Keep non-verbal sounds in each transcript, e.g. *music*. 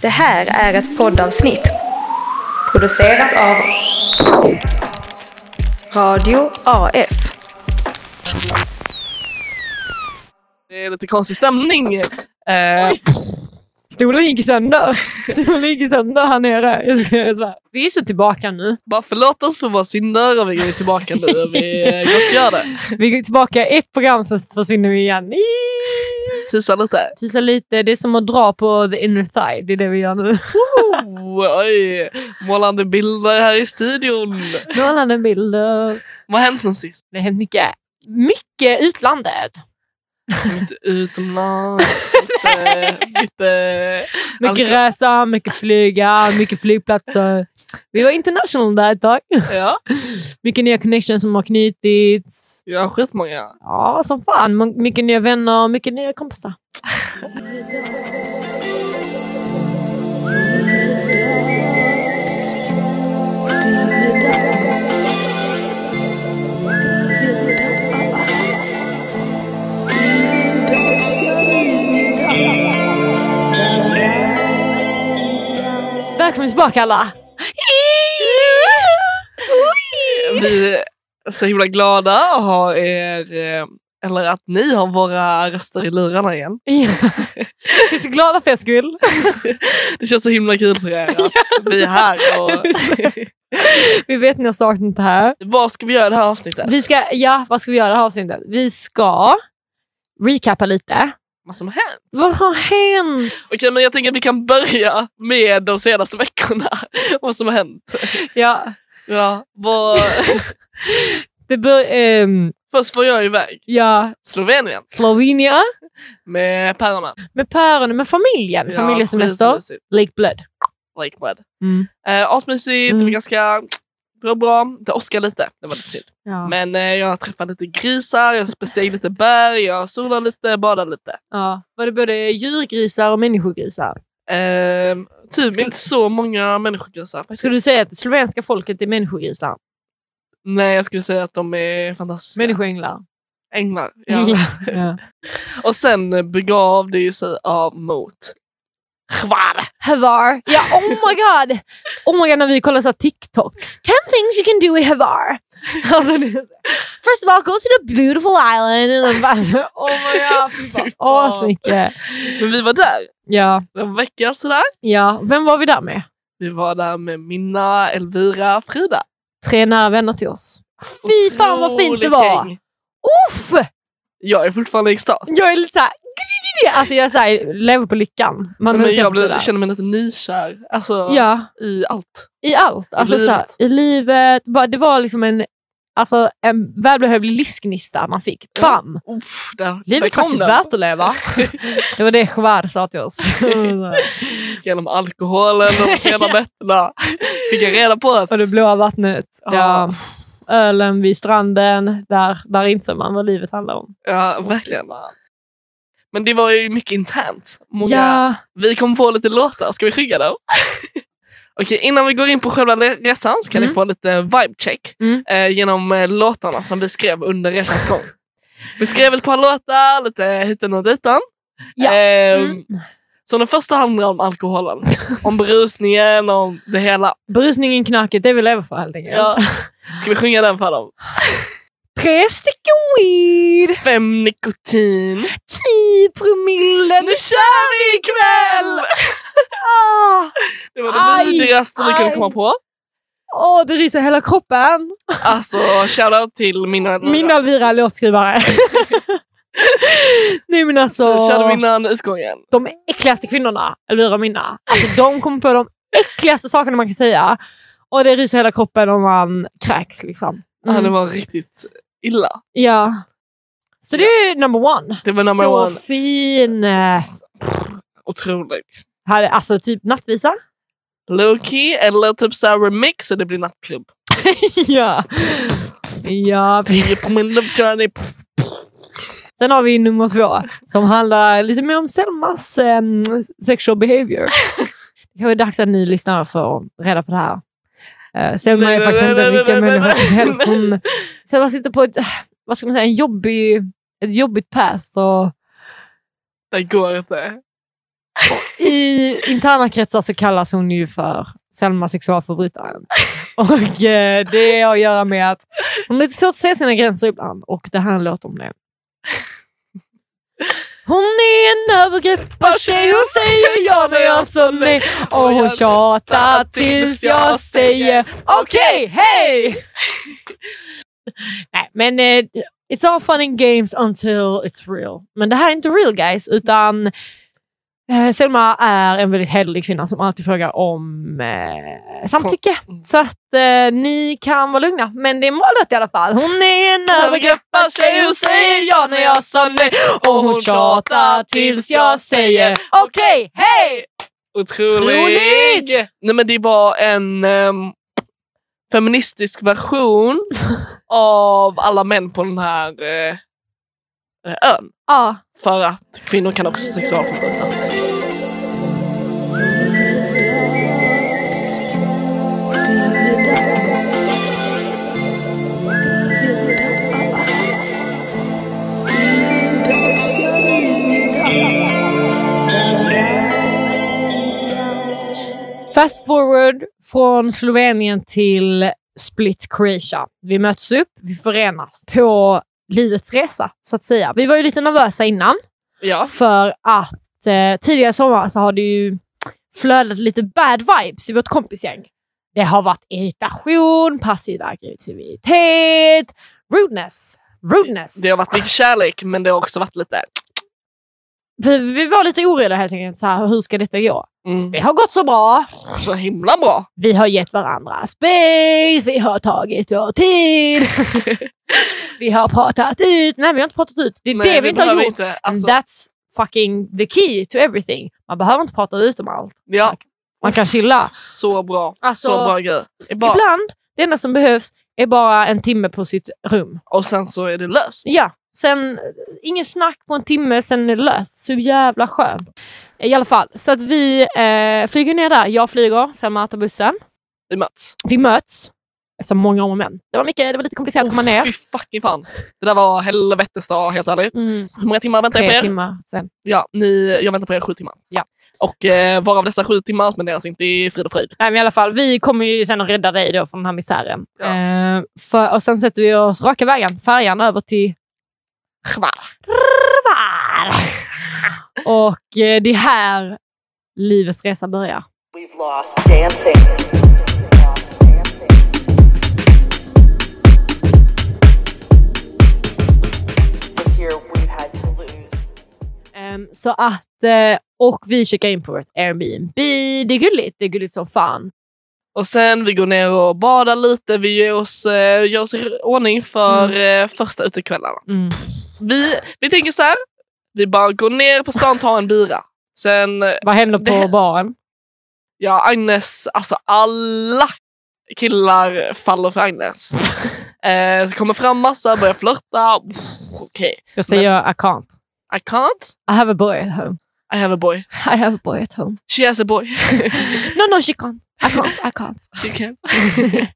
Det här är ett poddavsnitt producerat av Radio AF. Det är lite konstig stämning. Eh, Stolen gick sönder. *laughs* Stolen gick sönder här nere. Jag ska- jag svär. Vi är så tillbaka nu. bara förlåt oss för våra synder och vi är tillbaka nu vi gottgör det. Vi är tillbaka ett program så försvinner vi igen. Tisa lite. Tisa lite. Det är som att dra på the inner thigh. Det är det vi gör nu. Oh, oj, målande bilder här i studion. Målande bilder. Vad har hänt sen sist? Det har hänt mycket. Mycket utlandet. Lite utomlands, lite... lite *laughs* Mycket resa, mycket flyga, mycket flygplatser. Vi var international där ett tag. ja, *laughs* Mycket nya connections som har knutits. har skitmånga. Ja, som fan. Mycket nya vänner, mycket nya kompisar. *laughs* Välkommen tillbaka alla! Vi är så himla glada att ha er, eh, eller att ni har våra röster i lurarna igen. Vi är så glada för er skull. Det känns så himla kul för er att vi är här. Och... *laughs* Vi vet ni har saknat det här. Vad ska vi göra i det här avsnittet? Vi ska, ja, vad ska vi göra i det här avsnittet? Vi ska recappa lite. Vad som har hänt? Vad har hänt? Okej, men jag tänker att vi kan börja med de senaste veckorna. *laughs* Vad som har hänt. Ja, Ja, vad... *laughs* det bör, ehm, Först var jag iväg. ja, Slovenien Slovenia med päronen. med päron, med familjen. Familjesemester. skitmysigt. Lake Blood. Lake Blood. Mm. Eh, asmysigt, Mm. det var ganska... Det var bra. Det åskade lite, det var lite synd. Ja. Men eh, jag träffade lite grisar, jag besteg lite berg, jag solade lite, badade lite. Ja. Var det både djurgrisar och människogrisar? Eh, typ Ska- inte så många människogrisar faktiskt. Skulle du säga att slovenska folket är människogrisar? Nej, jag skulle säga att de är fantastiska. Människoänglar? Änglar. Ja. Änglar. *laughs* Ja. Och sen begav det ju sig av mot Chvar. Havar. Ja, oh my god! Oh my god, när vi kollar så TikTok. 10 things you can do i Havar. *laughs* Alltså, First of all, go to the beautiful island. Bara *laughs* oh my god. Åh, så mycket. Men vi var där Ja, en vecka sådär. ja. Vem var vi där med? Vi var där med Minna, Elvira, Frida. Tre nära vänner till oss. Fy fan vad fint det var! Uff! Jag är fortfarande i extas. Jag är lite såhär... *laughs* Alltså jag är lever på lyckan. Man Men jag sådär. känner mig lite nykär. Alltså Ja, i allt. i allt. Alltså, livet. så här, I livet. Det var liksom en, alltså, en välbehövlig livsgnista man fick. Bam! Uff, där, Livet är faktiskt den. värt att leva. *laughs* det var det Chvar sa till oss. *laughs* Genom alkoholen och sena nätterna. Fick jag reda på att... och det blåa vattnet. Ja. Ja. Ölen vid stranden. Där, där insåg man vad livet handlar om. Ja, verkligen. Men det var ju mycket internt. Många... Ja, Vi kommer få lite låtar, ska vi skicka dem? *laughs* Okej, innan vi går in på själva resan så kan Mm. ni få lite vibe check Mm. eh, genom eh, låtarna som vi skrev under resans gång. Vi skrev ett par låtar, lite hiten och ditan. Ja. Ehm, Mm. Så den första handlar om alkoholen, *laughs* om berusningen, om det hela. berusningen, knarket, det vi lever för helt enkelt. Ja. Ska vi sjunga den för dem? *laughs* Tre stycken weed, Fem nikotin. tio promille, Nu kör vi ikväll! *laughs* Ah! Det var det Aj, vidrigaste vi kunde komma på. Åh, det ryser hela kroppen. Alltså, shoutout till mina... Min Alvira låtskrivare. *laughs* Nej men alltså, Så körde vi innan utgången. de äckligaste kvinnorna, Elvira och Minna, alltså, de kommer på de äckligaste sakerna man kan säga. Och det ryser hela kroppen om man kräks. Liksom. Ja, det Mm. var riktigt illa. Ja. Så det är number one. Det var number Så one. fin. Otroligt. Här är alltså typ nattvisa. Low-key eller typ såhär remix så det blir nattklubb. *laughs* ja. Ja. Tio promille of journey. Sen har vi nummer två som handlar lite mer om Selmas em, sexual behavior. *laughs* Det kan vara dags att ni lyssnar för att reda på det här. Uh, Selma är faktiskt inte vilken människa som helst. Hon, *laughs* Selma sitter på ett, vad ska man säga, en jobbig, ett jobbigt past och Det går inte. *laughs* I interna kretsar så kallas hon ju för Selma sexualförbrytaren. *laughs* Och eh, det har att göra med att hon har lite svårt att se sina gränser ibland och det här låter om det. Hon är en övergrippartjej, hon säger ja när jag sa nej och hon tjatar tills jag säger okej, hej! *laughs* nej, men eh, it's all fun and games until it's real. Men det här är inte real guys, utan Selma är en väldigt hederlig kvinna som alltid frågar om eh, samtycke. Mm. Så att eh, ni kan vara lugna. Men det är målet i alla fall. Hon är en övergrippartjej, hon säger ja när jag sa nej och hon tjatar tills jag säger okej, hej! Otrolig! Otrolig! Nej men det var en ehm, feministisk version *laughs* av alla män på den här eh, eh, ön. Ja, För att kvinnor kan också sexualförbryta. Fast forward från Slovenien till Split Croatia. Vi möts upp, vi förenas på livets resa så att säga. Vi var ju lite nervösa innan Ja. för att eh, tidigare sommar så har det ju flödat lite bad vibes i vårt kompisgäng. Det har varit irritation, passiv aggressivitet, rudeness. Rudeness. Det har varit mycket kärlek men det har också varit lite... vi, vi var lite oroliga helt enkelt. Så här, hur ska detta gå? Mm, Det har gått så bra. så himla bra. Vi har gett varandra space, vi har tagit vår tid. *laughs* vi har pratat ut. Nej, vi har inte pratat ut. Det är Nej, det vi inte har gjort. Inte, And alltså, that's fucking the key to everything. Man behöver inte prata ut om allt. ja, Man kan chilla. så bra. Alltså, så bra grej. Ibland, det enda som behövs är bara en timme på sitt rum. och sen så är det löst. Ja, sen ingen snack på en timme, sen är det löst. Så jävla skönt. I alla fall, så att vi eh, flyger ner där. Jag flyger, Selma tar bussen. Vi möts. Vi möts efter många om och men. Det var, mycket, det var lite komplicerat att komma ner. Fy fucking fan. Det där var helvetesdag helt ärligt. Mm, Hur många timmar väntar jag på tre er? timmar sen. Ja, ni, jag väntar på er sju timmar. Ja. Och eh, varav dessa sju timmar spenderas inte i frid och fröjd. Nej, men i alla fall, vi kommer ju sen att rädda dig då från den här misären. Ja. Eh, för, och sen sätter vi oss raka vägen, färjan över till Chvar. Rvar. Och eh, det är här livets resa börjar. We've lost dancing. Ehm, så att, eh, och vi checkar in på vårt Airbnb. Det är gulligt. Det är gulligt som fan. Och sen vi går ner och badar lite. Vi gör oss, eh, gör oss i ordning för eh, första utekvällarna. Mm. Vi, vi tänker så här. Vi bara går ner på stan och tar en bira. Sen, eh, Vad händer på Det- baren? ja Agnes, alltså alla killar faller för Agnes. *laughs* eh, så kommer fram massa, börjar flörta. Pff, Okej, Jag säger I can't. I can't. I have a boy at home. I have a boy. I have a boy at home. She has a boy. *laughs* No, no, she can't. I can't. I can't. *laughs* She can. *laughs*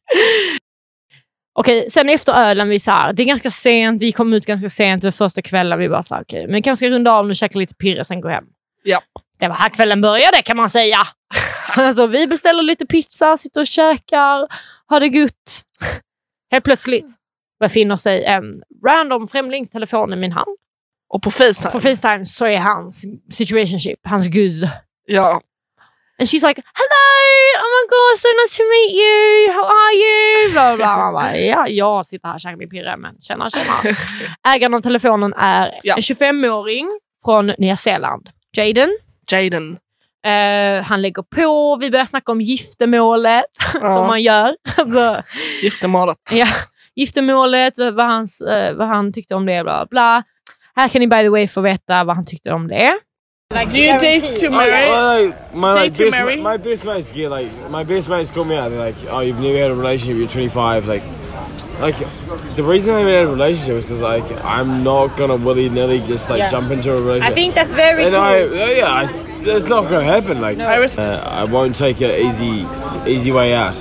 Okej, sen efter ölen, vi så här, det är ganska sent, vi kom ut ganska sent för första kvällen. Vi bara så här, okej, men kanske ska runda av nu, käka lite pirre, sen gå hem. Ja. Det var här kvällen började kan man säga. alltså, vi beställer lite pizza, sitter och käkar, har det gott. Helt plötsligt befinner sig en random främlingstelefon i min hand. Och på Facetime. På Facetime så är hans situationship, hans guzz. ja. And she's like, hello, oh my god, so nice to meet you, how are you? Bla, bla, bla. Bara, *laughs* ja, jag sitter här och käkar min pirre, men tjena, tjena. *laughs* Ägaren av telefonen är Ja. en 25-åring från Nya Zeeland, Jaden. Jaden. Eh, han lägger på, vi börjar snacka om giftermålet, *laughs* som Ja. man gör. Alltså, Giftermålet. ja, giftermålet, vad, hans, eh, vad han tyckte om det, bla bla. Här kan ni by the way få veta vad han tyckte om det. Do you date to marry? Well, like, my Date like to best, marry? my best mates get like my best mates call me out. They're like, "Oh, you've never had a relationship. You're 25." Like, like the reason I haven't had a relationship is because like I'm not gonna willy nilly just like Yeah. jump into a relationship. I think that's very and I, yeah, I, that's not gonna happen. Like, I res- uh, I won't take an easy, easy way out.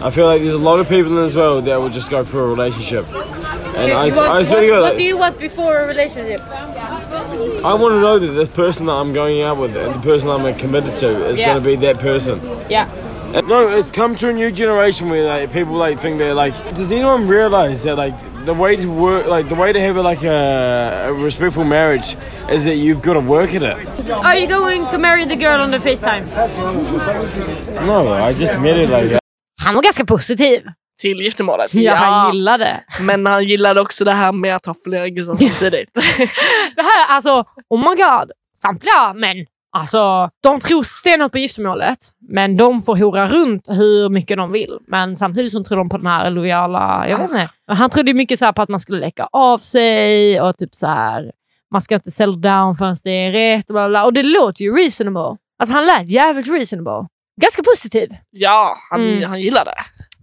I feel like there's a lot of people in this world that will just go through a relationship, and I, I swear to God, like, you want before a relationship? I want to know that the person that I'm going out with and the person I'm committed to is Yeah. going to be that person. Yeah. And no, it's come to a new generation where like people like think they're like. Does anyone realize that like the way to work, like the way to have like a, a respectful marriage, is that you've got to work at it. Are you going to marry the girl on the Facetime? No, I just met it like. Han var ganska positiv. Till giftermålet. Ja, han gillade. Men han gillade också det här med att ha flera gussar samtidigt. *laughs* Det här, alltså, oh my god. Samtliga män. Alltså, de tror stenhårt på giftermålet, men de får hora runt hur mycket de vill. Men samtidigt så tror de på den här lojala... Jag vet inte. Han trodde mycket så här på att man skulle läcka av sig och typ så här... Man ska inte settle down förrän det är rätt. Och, bla bla. och det låter ju reasonable. Alltså han lät jävligt reasonable. Ganska positiv, ja, han, Mm. han gillade.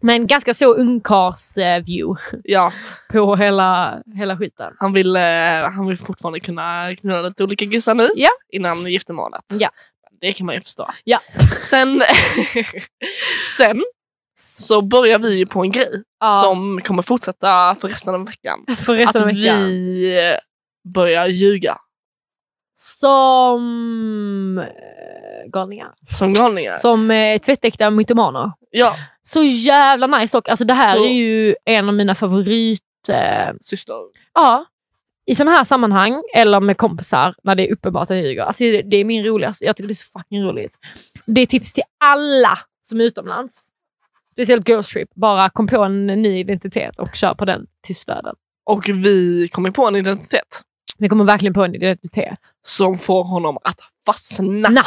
men ganska så ungkars-view Ja, *laughs* på hela, hela skiten. han vill, eh, han vill fortfarande kunna knulla lite olika gussar nu Ja. innan giftermålet. Ja. Det kan man ju förstå. Ja. Sen, *laughs* sen så börjar vi ju på en grej Ja. som kommer fortsätta för resten av veckan. Resten Att av veckan. vi börjar ljuga Som galningar. som galningar. Som eh, tvättäkta mytomaner. Ja, Så jävla nice dock. Alltså det här Så- är ju en av mina favorit... Eh, syster. ja, i sådana här sammanhang eller med kompisar när det är uppenbart att jag ljuger. Alltså det, det är min roligaste. Jag tycker det är så fucking roligt. Det är tips till alla som är utomlands. Speciellt Girls Trip. Bara kom på en ny identitet och kör på den till stöden. Och vi kommer på en identitet Vi kommer verkligen på en identitet. som får honom att fastna Na.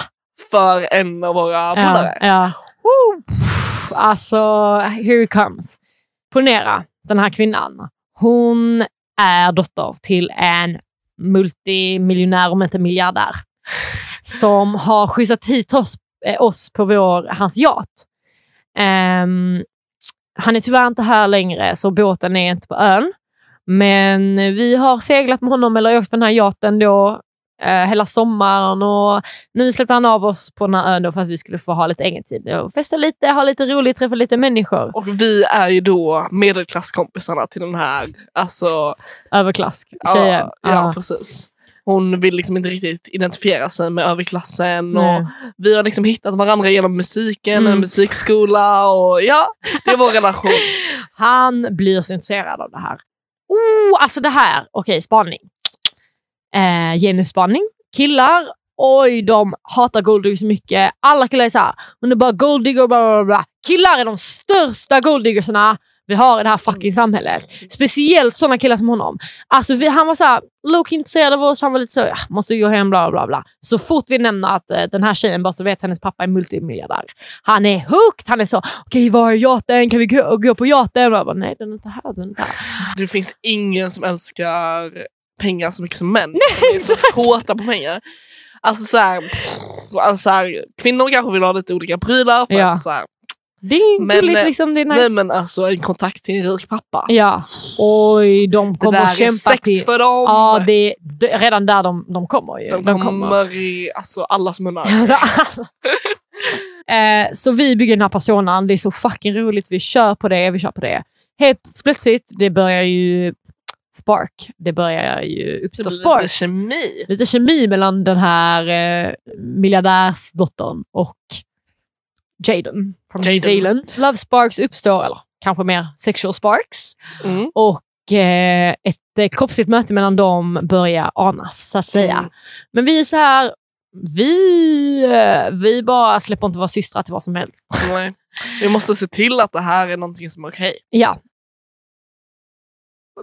För en av våra polare. Ja, ja. Alltså, here it comes. Ponera, den här kvinnan. Hon är dotter till en multimiljonär, om inte miljardär, som har skjutsat hit oss, eh, oss på vår, hans yacht. Ehm, han är tyvärr inte här längre, så båten är inte på ön. Men vi har seglat med honom, eller åkt på den här yachten då, eh, hela sommaren och nu släppte han av oss på den här ön för att vi skulle få ha lite egen tid och festa lite, ha lite roligt, träffa lite människor. Och vi är ju då medelklasskompisarna till den här alltså, Överklass tjejen. Ja, ja, precis. Hon vill liksom inte riktigt identifiera sig med överklassen. Nej. Och vi har liksom hittat varandra genom musiken, Mm. en musikskola och ja, det är vår relation. *laughs* Han blir så intresserad av det här. Oh, alltså det här. Okej, spaning. Eh, genusspaning. Killar, oj, de hatar golddiggers så mycket. Alla killar är såhär, hon är bara golddigger, bla bla bla. Killar är de största golddiggersarna vi har i det här fucking samhället. Speciellt sådana killar som honom. Alltså vi, han var så Loke intresserad av oss, han var lite så, ja, måste gå hem, bla bla bla. Så fort vi nämner att eh, den här tjejen bara så vet hennes pappa är multimiljardär. Han är hooked, han är så, okej var är yachten, kan vi gå, gå på yachten? Jag bara, nej den är inte här, den är inte här. Det finns ingen som älskar pengar så mycket som män. De är så kåta på pengar. Alltså så här, alltså så här, kvinnor kanske vill ha lite olika prylar. För Ja. att så här, Det är Men, gulligt eh, liksom, det är nice. Nej men alltså en kontakt till en rik pappa. Ja, oj de kommer att är kämpa sex till... för dem. Ja, det, det, redan där de, de kommer ju. de, kommer i alltså, allas munnar. *laughs* Alltså, eh, så vi bygger den här personan, det är så fucking roligt, vi kör på det, vi kör på det. Helt plötsligt, det börjar ju spark, det börjar ju uppstå blir lite kemi. Lite kemi mellan den här eh, miljardärsdottern och Jaden från New Jaden. Zealand. Love sparks uppstår, eller kanske mer sexual sparks. Mm. Och eh, ett eh, kroppsligt möte mellan dem börjar anas, så att säga. Mm. Men vi är så här, vi, eh, vi bara släpper inte våra systrar till vad som helst. Nej. Vi måste se till att det här är någonting som är okej. Ja.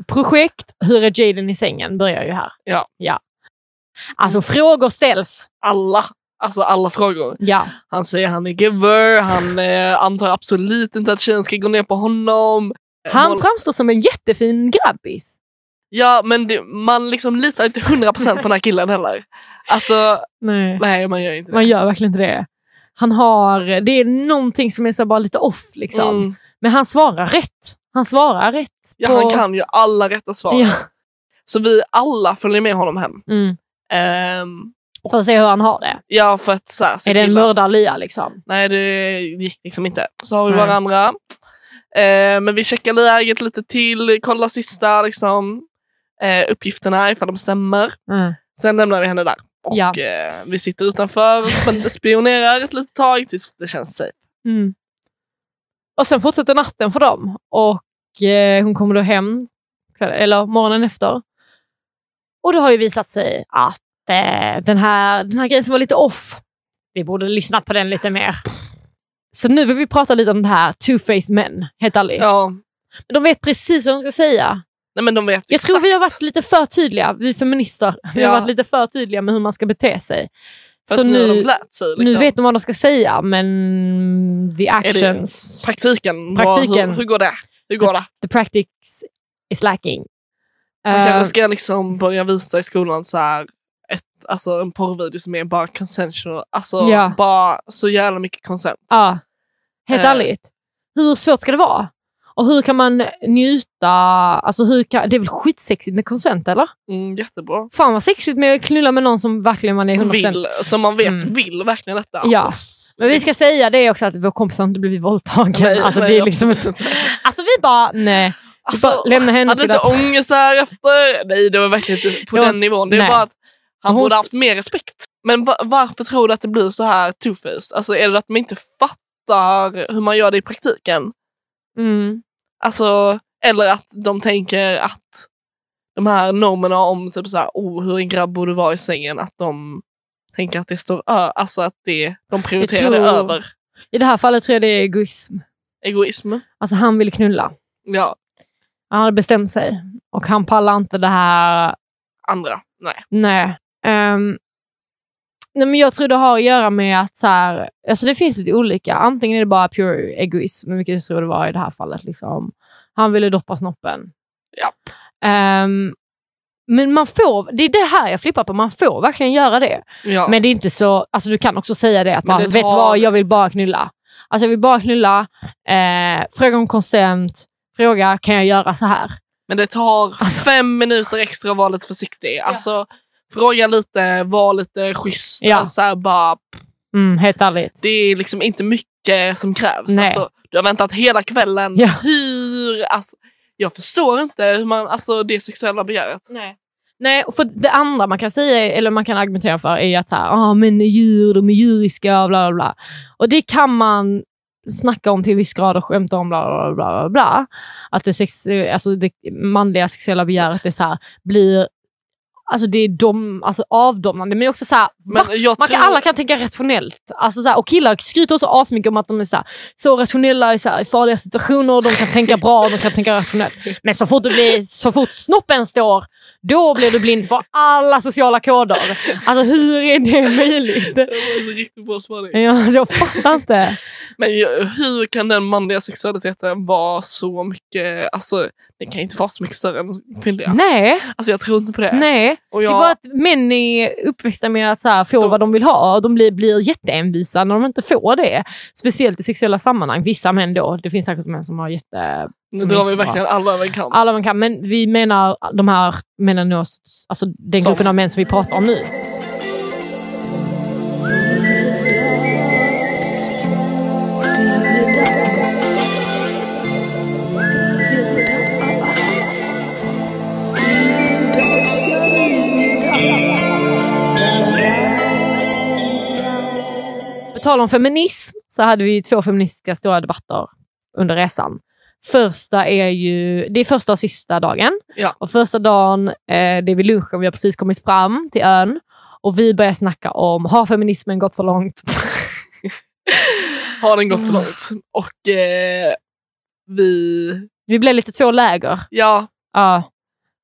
Projekt Hur är Jaden i sängen börjar ju här. Ja. ja. Alltså frågor ställs. Alla, alltså alla frågor. Ja. Han säger han är giver, han eh, antar absolut inte att tjejen ska gå ner på honom. Han Hon- framstår som en jättefin grabbis. Ja men det, man liksom litar inte 100% på den här killen heller. Alltså Nej. nej man gör inte det. Man gör verkligen inte det. Han har, det är någonting som är så bara lite off liksom. Mm. Men han svarar rätt. Han svarar rätt. Ja, på- han kan ju alla rätta svar. Ja. Så vi alla följer med honom hem. Mm. Ehm, För att se hur han har det. ja för att så här, Är det en mördarlya liksom? Nej det gick liksom inte. Så har vi Nej. varandra. Eh, men vi checkar läget lite till, kollar sista liksom, eh, uppgifterna ifall de stämmer. Mm. Sen lämnar vi henne där. Och Ja. eh, vi sitter utanför och sp- spionerar ett litet tag tills det känns safe. Mm. Och sen fortsätter natten för dem. Och eh, hon kommer då hem, eller morgonen efter. Och det har ju visat sig att eh, den, här, den här grejen som var lite off, vi borde lyssnat på den lite mer. Så nu vill vi prata lite om det här two-faced men, helt ärligt. Ja. Men De vet precis vad de ska säga. Nej, men de vet Jag tror exakt. vi har varit lite för tydliga, vi feminister. Vi Ja. har varit lite för tydliga med hur man ska bete sig. För Så nu nu, sig. Liksom. nu vet de vad de ska säga, men the actions, Praktiken, Praktiken. Hur, hur går det? Hur går det? the practice is lacking. Man Eh, kanske ska liksom börja visa i skolan så här ett, alltså en porrvideo som är bara consensual. Alltså Ja. bara så jävla mycket consent. Ja, helt Eh. ärligt. Hur svårt ska det vara? Och hur kan man njuta? Alltså hur kan, det är väl skitsexigt med konsent eller? Mm, jättebra. Fan vad sexigt med att knulla med någon som verkligen man är 100%. Vill, som man vet Mm. vill verkligen detta. Ja. Men vi ska säga det också att vår kompis har inte blivit våldtagen. Nej, alltså, nej, det är liksom inte, *laughs* alltså vi bara, nej. Alltså, bara lämna henne hade lite att- ångest där efter. Nej, det var verkligen inte på var- den nivån. Det är bara att han Hon- borde haft mer respekt. Men va- varför tror du att det blir så här two-faced? Alltså är det att de inte fattar hur man gör det i praktiken? Mm. Alltså, eller att de tänker att de här normerna om typ så här, oh, hur en grabb borde vara i sängen, att de tänker att det står ö- alltså att det, de prioriterar det tror- över I det här fallet tror jag det är egoism. egoism. Alltså han ville knulla. Ja, Han hade bestämt sig. Och han pallar inte det här andra. Nej. Nej. Ehm, nej men jag tror det har att göra med att så här, alltså det finns lite olika. Antingen är det bara pure egoism, vilket jag tror det var i det här fallet. Liksom. Han ville doppa snoppen. Japp. Ehm, men man får, det är det här jag flippar på, man får verkligen göra det. Ja. Men det är inte så, alltså du kan också säga det att man det vet tar- vad, jag vill bara knulla. Alltså jag vill bara knulla, eh, fråga om consent, fråga kan jag göra så här? Men det tar Alltså- fem minuter extra att vara lite försiktig. Alltså, fråga lite, var lite schysst. Ja. Alltså, så här, bara, Mm, helt ärligt. det är liksom inte mycket som krävs. Nej. Alltså, du har väntat hela kvällen. Ja. Hur, alltså, jag förstår inte hur man, alltså, det sexuella begäret. Nej. Nej, för det andra man kan säga, eller man kan argumentera för, är att så här, ah, men djur, de är djuriska och bla bla bla. Och det kan man snacka om till viss grad och skämta om bla bla bla. bla, bla. Att det, sex, alltså det manliga sexuella begäret är så här, blir Alltså det är dom, alltså avdomnande, men också så här, man kan, tror- alla kan tänka rationellt. Alltså så här, och killar skryter också asmycket om att de är så, här, så rationella i, så i farliga situationer, de kan tänka bra, de kan tänka rationellt. Men så fort, det blir, så fort snoppen står, då blir du blind för alla sociala koder. Alltså hur är det möjligt? Det var en riktigt bra spaning. Ja, jag fattar inte. Men hur kan den manliga sexualiteten vara så mycket, alltså den kan inte vara så mycket större än kvinnliga. Nej, Alltså jag tror inte på det. nej. Och Det är jag, bara att män är uppväxta med att så här, få De- vad de vill ha och de blir, blir jätteenvisa när de inte får det. Speciellt i sexuella sammanhang. Vissa män då. Det finns säkert män som har jätte... nu drar vi verkligen alla över en kam. Alla man kan, men vi menar de här männen, alltså den Som- gruppen av män som vi pratar om nu. På tal om feminism så hade vi två feministiska stora debatter under resan. Första är ju, det är första och sista dagen. Ja. Och första dagen, eh, det är vid lunchen, vi har precis kommit fram till ön. Och vi börjar snacka om, har feminismen gått för långt? Har den gått för Mm. långt? Och eh, vi, vi blev lite två läger ja, ja,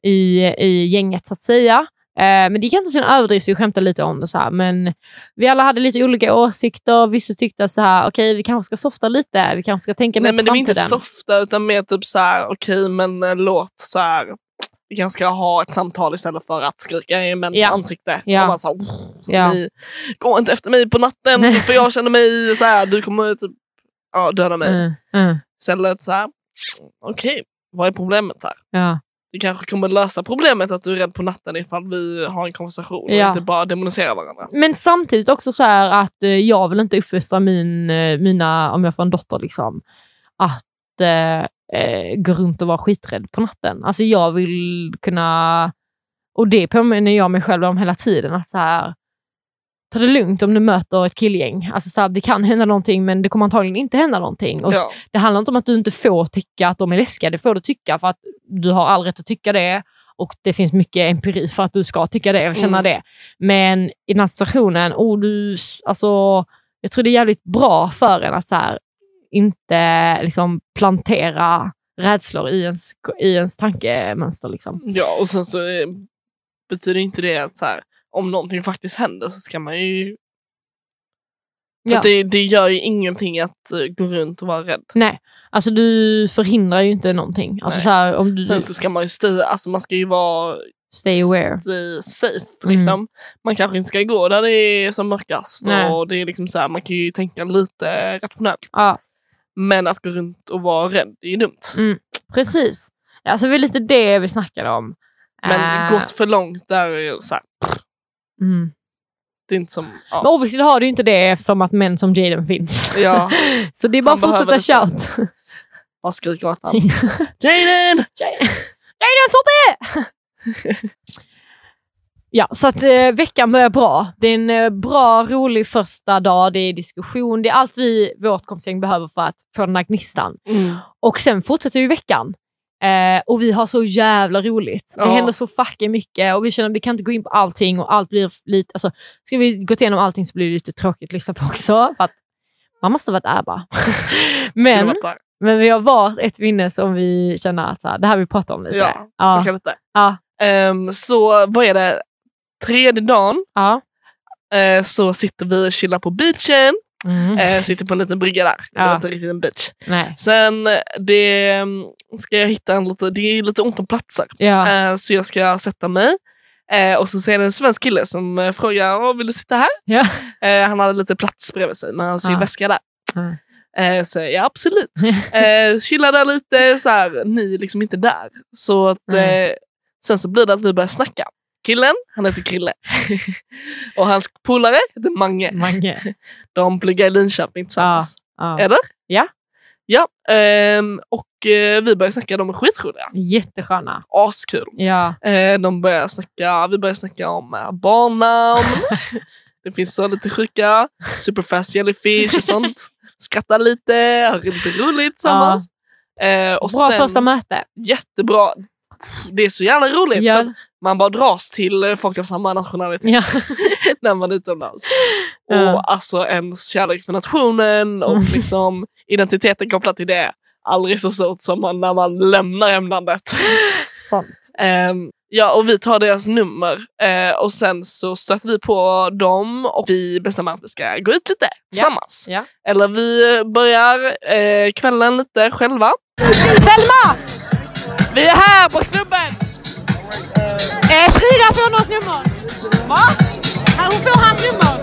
i, i gänget så att säga. Eh, men det gick inte till en överdrift, vi skämtade lite om det. Så här. Men vi alla hade lite olika åsikter. Vissa tyckte att så här, okej, vi kanske ska softa lite. Vi kanske ska tänka nej mer men på det var inte framtiden. softa utan mer typ så här, okej men eh, låt så här, vi kanske ska ha ett samtal istället för att skrika i mäns Ja. ansikte. Ja. Och bara så här, Ja. gå inte efter mig på natten Nej. *laughs* för jag känner mig så här, du kommer typ ja, döda mig. Mm, mm, Istället så här, okej, vad är problemet här? ja. Det kanske kommer lösa problemet att du är rädd på natten ifall vi har en konversation och Ja. inte bara demoniserar varandra. Men samtidigt också så här att eh, jag vill inte uppfostra min, eh, mina, om jag får en dotter, liksom, att eh, eh, gå runt och vara skiträdd på natten. Alltså jag vill kunna... Och det påminner jag mig själv om hela tiden. Att så här, ta det lugnt om du möter ett killgäng. Alltså så här, det kan hända någonting men det kommer antagligen inte hända någonting. Och Ja. Det handlar inte om att du inte får tycka att de är läskiga. Det får du tycka för att du har all rätt att tycka det. Och det finns mycket empiri för att du ska tycka det eller känna Mm. det. Men i den här situationen, oh, du, alltså, jag tror det är jävligt bra för en att så här, inte liksom, plantera rädslor i ens, i ens tankemönster. Liksom. Ja, och sen så eh, betyder inte det att så här, om någonting faktiskt händer så ska man ju... För Ja. det, det gör ju ingenting att eh, gå runt och vara rädd. Nej, alltså du förhindrar ju inte någonting. Alltså, Nej. så här, om du Sen så ska man ju stay, alltså man ska ju vara stay aware. stay safe. Mm. Liksom. Man kanske inte ska gå där det är som mörkast. Nej. Och det är liksom så här, man kan ju tänka lite rationellt. Ja, Men att gå runt och vara rädd är ju dumt. precis. Alltså, det var lite det vi snackade om. Men Eh, gått för långt där är det så här, mm. det är inte som... Men Ja. obviously har du inte det eftersom att män som Jaden finns. Ja. *laughs* Så det är bara att fortsätta shout. *laughs* Bara skriker åt honom. Jaden! Jaden Foppe! *laughs* Ja, så att eh, veckan börjar bra. Det är en eh, bra, rolig första dag. Det är diskussion. Det är allt vi, vårt kompisgäng, behöver för att få den här gnistan. Mm. Och sen fortsätter ju veckan. Eh, och vi har så jävla roligt. Det Ja. händer så fucking mycket och vi känner att vi kan inte gå in på allting och allt blir lite... Alltså, ska vi gå igenom allting så blir det lite tråkigt att lyssna på också. För att man måste *laughs* vara där bara. Men, varit men vi har vart ett minne som vi känner att så här, det här vi pratar om lite. Ja, ja. så lite. Ja. Ehm, så vad är det? Tredje dagen ja. eh, så sitter vi och chillar på beachen. Mm. Eh, sitter på en liten brygga där. Det Ja. är inte riktigt en beach. Nej. Sen det, mm, ska jag hitta en lite, det är lite ont om platser. Ja. Eh, så jag ska sätta mig. Eh, och så ser det en svensk kille som eh, frågar "Åh, vill du sitta här? Ja. Eh, han hade lite plats bredvid sig men han ser Ja. väska där. Ja. Eh, så ja absolut. Eh, chillar där lite, så här, ni är liksom inte där. Så att, eh, sen så blir det att vi börjar snacka. Killen, han heter Krille. *laughs* och hans polare heter Mange. Mange. *laughs* De pluggar i Linköping tillsammans. Ja. Eller? Ja. Ja, ehm, och eh, vi börjar snacka, de är skitroliga. Jättesköna. Askul. Ja. Eh, de börjar snacka, vi börjar snacka om eh, barnnamn. *laughs* det finns så lite sjuka, superfast jellyfish och sånt. Skrattar lite, har lite roligt tillsammans. Eh, och Bra sen, första möte. Jättebra. Det är så jävla roligt. Ja. För man bara dras till eh, folk av samma nationalitet Ja. *laughs* när man är utomlands. Ja. Och alltså ens kärlek för nationen och Mm. liksom identiteten kopplat till det. Aldrig så stort som man, när man lämnar hemlandet. *laughs* Sant. Ehm, ja, och vi tar deras nummer eh, och sen så stöter vi på dem och vi bestämmer att vi ska gå ut lite tillsammans. Ja. Eller vi börjar eh, kvällen lite själva. Selma! Vi är här på klubben! Eh, Frida får någons nummer. Va? Hon får hans nummer.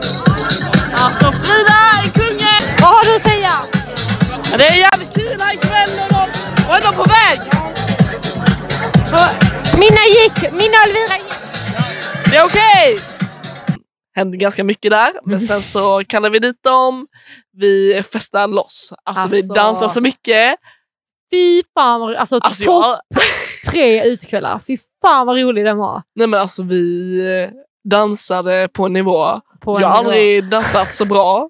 Alltså Frida är kungen! Vad har du att säga? Det är jävligt kul här ikväll och de, och är de på väg? Mina gick. Mina Elvira gick. Det är okej! Hände ganska mycket där, men sen så kallar vi dit dem. Vi festar loss. Alltså, vi Alltså. dansar så mycket. Fy fan vad Alltså, Alltså, topp jag, *laughs* tre utekvällar. Fy fan vad rolig den var. nej men alltså vi eh, dansade på en nivå. På en jag har aldrig dansat så bra.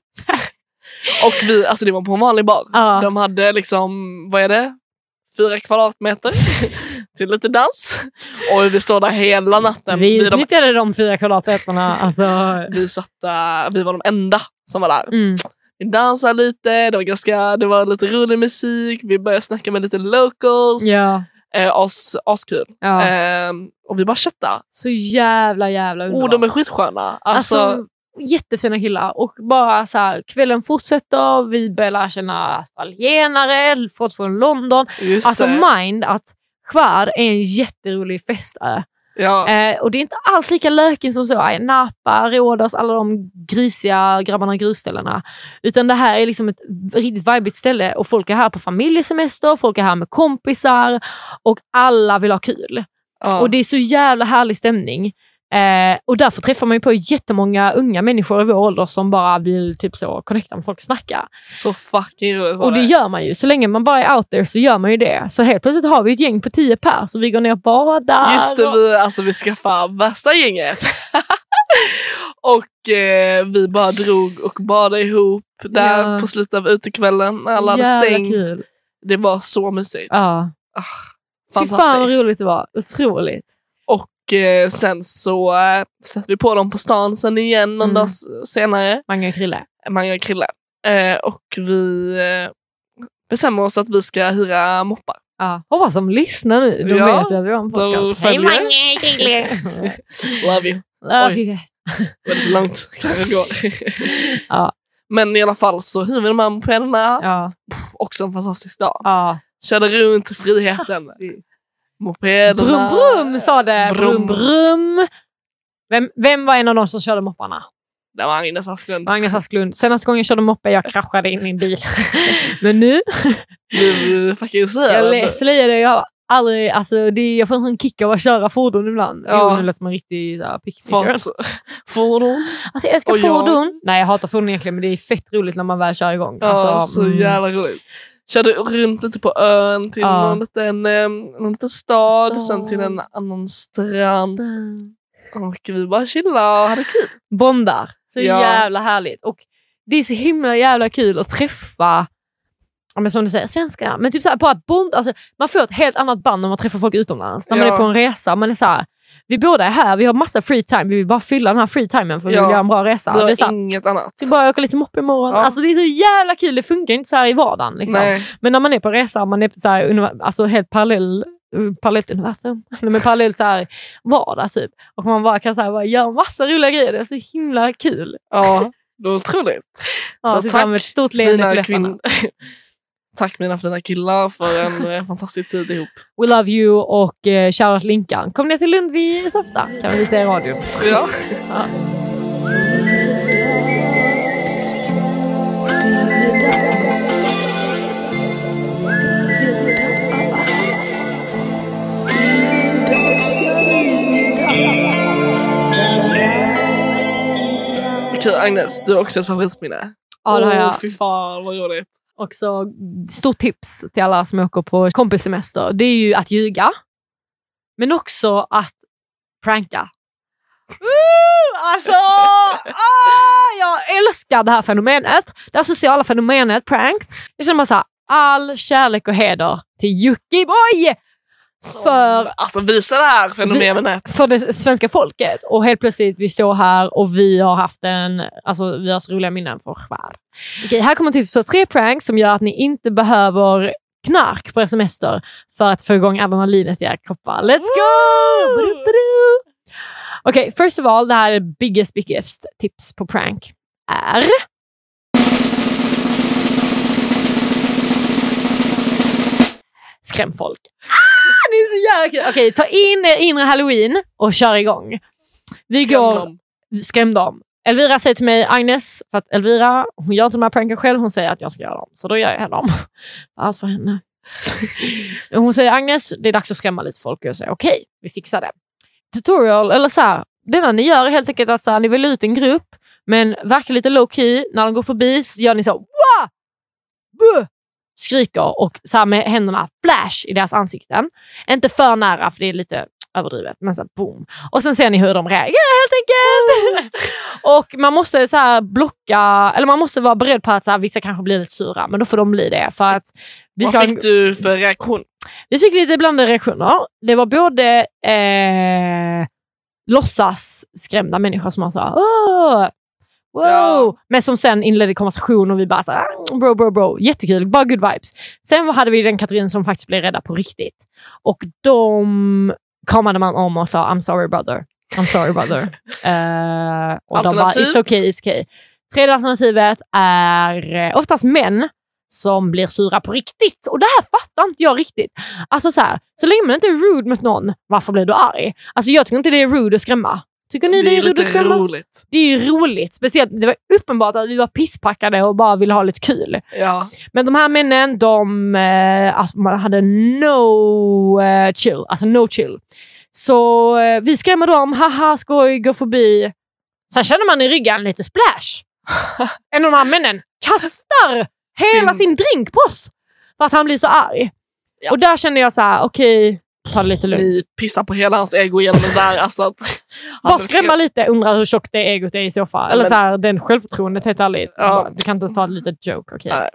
*laughs* Och vi, alltså det var på en vanlig bar. Ja. De hade liksom, vad är det? Fyra kvadratmeter *laughs* till lite dans. Och vi står där hela natten. Vi Vi, de, utnyttjade de fyra kvadratmeterna. Alltså, vi, satt vi var de enda som var där. mm. Vi dansade lite, det var, ganska, det var lite rolig musik, vi började snacka med lite locals. Ja. Eh, as, askul. ja. Ehm, och vi bara köttade. Så jävla jävla underbart. Oh, de är skitsköna. Alltså, Alltså, jättefina killar. Och bara så här, kvällen fortsätter, vi börjar lära känna italienare, folk från London. just Alltså det. mind att Skär är en jätterolig festö. Ja. Eh, och det är inte alls lika löken som så. Napa, Rhodos, alla de grisiga grabbarna och grusställena. Utan det här är liksom ett riktigt vibigt ställe och folk är här på familjesemester, folk är här med kompisar och alla vill ha kul. ja. Och det är så jävla härlig stämning. Eh, och därför träffar man ju på jättemånga unga människor i vår ålder som bara vill typ så connecta med folk och snacka. Så fucking roligt Och det gör man ju. Så länge man bara är out there så gör man ju det. Så helt plötsligt har vi ett gäng på tio pers och vi går ner och badar. Just det, vi, alltså, vi skaffade värsta gänget. *laughs* och eh, vi bara drog och badade ihop där Ja. på slutet av utekvällen när alla hade stängt. kul. Det var så mysigt. Ja. Fy fan vad Fantastiskt. roligt det var. Otroligt. Eh, sen så eh, stötte vi på dem på stan sen igen någon Mm. dag senare. Mange och Krille. Mange och Krille. Eh, och vi eh, bestämmer oss att vi ska hyra moppar. Ja. Hoppas de lyssnar nu. De Ja, vet ju att vi har en podcast. Hej. Mange, Krille. *laughs* Love you. Love Oj. you. Väldigt långt *laughs* kan det gå. Ja. Men i alla fall så hyr vi de här mopederna. Ja. Också en fantastisk dag. ja. Körde runt i friheten. Mopederna. Brum, brum sa det. Brum, Brum. Vem, vem var en av de som körde mopparna? Det var Agnes Asklund. Magnus Asklund. Senaste gången jag körde moppe, jag kraschade in i en bil. *laughs* Men nu, Du fucking jag säger det, jag aldrig, alltså det, jag får en sån kick av att köra fordon ibland. Ja. Jo, nu låter som en riktig såhär, pick me girl. *laughs* Fordon. Alltså jag älskar Och jag- fordon. Nej jag hatar fordon egentligen men det är fett roligt när man väl kör igång. Ja, Alltså, så mm. jävla roligt. Körde runt lite på ön till Ja. någon, liten, eh, någon liten stad, Stad. sen till en annan strand. Och vi bara chillade och hade kul. Bondar. Så Ja. jävla härligt. Och det är så himla jävla kul att träffa men som du säger, svenskar. Men typ såhär, bara bond, alltså, man får ett helt annat band när man träffar folk utomlands. När man Ja. är på en resa. Man är såhär, vi båda är här, vi har massa free time. Vi vill bara fylla den här free timen för vi Ja. vill göra en bra resa. Vi Det är har inget annat. vi bara åka lite moppe imorgon. Ja. Alltså, det är så jävla kul. Det funkar inte så här i vardagen. Liksom. Men när man är på resa, man är så här, alltså helt parallell parallellt universum, *laughs* men parallellt så här vardag typ. Och man bara kan så här, bara göra massa roliga grejer. Det är så himla kul. Ja, det var otroligt. *laughs* Ja, Så tack, ett stort leende Fina läpparna. *laughs* Tack mina fina killar för en *laughs* eh, fantastisk tid ihop. We love you och eh, shoutout Linkan. Kom ner till Lund vid ofta kan vi säga i radion. Ja. Okej Agnes, du har också ett favoritminne. Ja, det har Åh, jag. Fy fan vad roligt. Också stort tips till alla som åker på kompissemester. Det är ju att ljuga. Men också att pranka. Uh, Alltså! Ah, jag älskar det här fenomenet. Det här sociala fenomenet, prank. Jag känner bara så här, all kärlek och heder till Jockiboi! För Alltså visa det här fenomenet. för det svenska folket. Och helt plötsligt vi står här och vi har haft en, alltså vi har så roliga minnen för skär. Okej, här kommer tips på tre pranks som gör att ni inte behöver knark på er semester för att få igång adrenalinet i era kroppar. Let's go! Okej, first of all, det här är biggest, biggest tips på prank är skräm folk. Det är så jävla kul! Okej, ta in er inre halloween och kör igång. Vi går Skräm dem. skräm dem. Elvira säger till mig, Agnes, för att Elvira hon gör inte de här pranken själv, hon säger att jag ska göra dem. Så då gör jag dem. *laughs* Allt för henne. *laughs* hon säger, Agnes, det är dags att skrämma lite folk. Och jag säger, okej, vi fixar det. Tutorial, eller så här, det enda ni gör är helt enkelt att så här, ni väljer ut en grupp, men verkar lite low key. När de går förbi så gör ni så, Wah! Buh! Skriker och så här med händerna flash i deras ansikten. Inte för nära för det är lite överdrivet, men så här, boom. Och sen ser ni hur de reagerar helt enkelt. och man måste så här blocka, eller man måste vara beredd på att så här, vissa kanske blir lite sura, men då får de bli det. För att vi, ska, Vad fick du för reaktion? vi fick lite blandade reaktioner. Det var både eh, låtsas skrämda människor som man sa Åh! Wow! Ja. Men som sen inledde konversation och vi bara så här, "Ah, bro, bro, bro. Jättekul, bara good vibes. Sen hade vi den kategorin som faktiskt blev rädda på riktigt. Och de kramade man om och sa I'm sorry brother. I'm sorry brother. *laughs* Eh, och de bara it's okay, it's okay. Tredje alternativet är eh, oftast män som blir sura på riktigt. Och det här fattar inte jag riktigt. Alltså så här, så länge man inte är rude mot någon, varför blir du arg? Alltså jag tycker inte det är rude att skrämma. Tycker ni det, Det är lite roligt. Det är ju roligt. Speciellt, det var uppenbart att vi var pisspackade och bara ville ha lite kul. Ja. Men de här männen, de eh, alltså, man hade no eh, chill. Alltså no chill. Så eh, vi skrämmer dem, haha skoj, går förbi. Sen känner man i ryggen lite splash. *laughs* en av de här männen kastar hela Sin- sin drink på oss för att han blir så arg. Ja. Och där kände jag så här, okej, ta det lite lugnt. Ni pissar på hela hans ego genom det där. Alltså att, *laughs* Bara skrämma lite, undrar hur tjockt det egot är i så fall. Eller men- så här, den självförtroendet helt ärligt. Ja. Bara, Du kan inte ens ta ett litet joke, okej. Nej.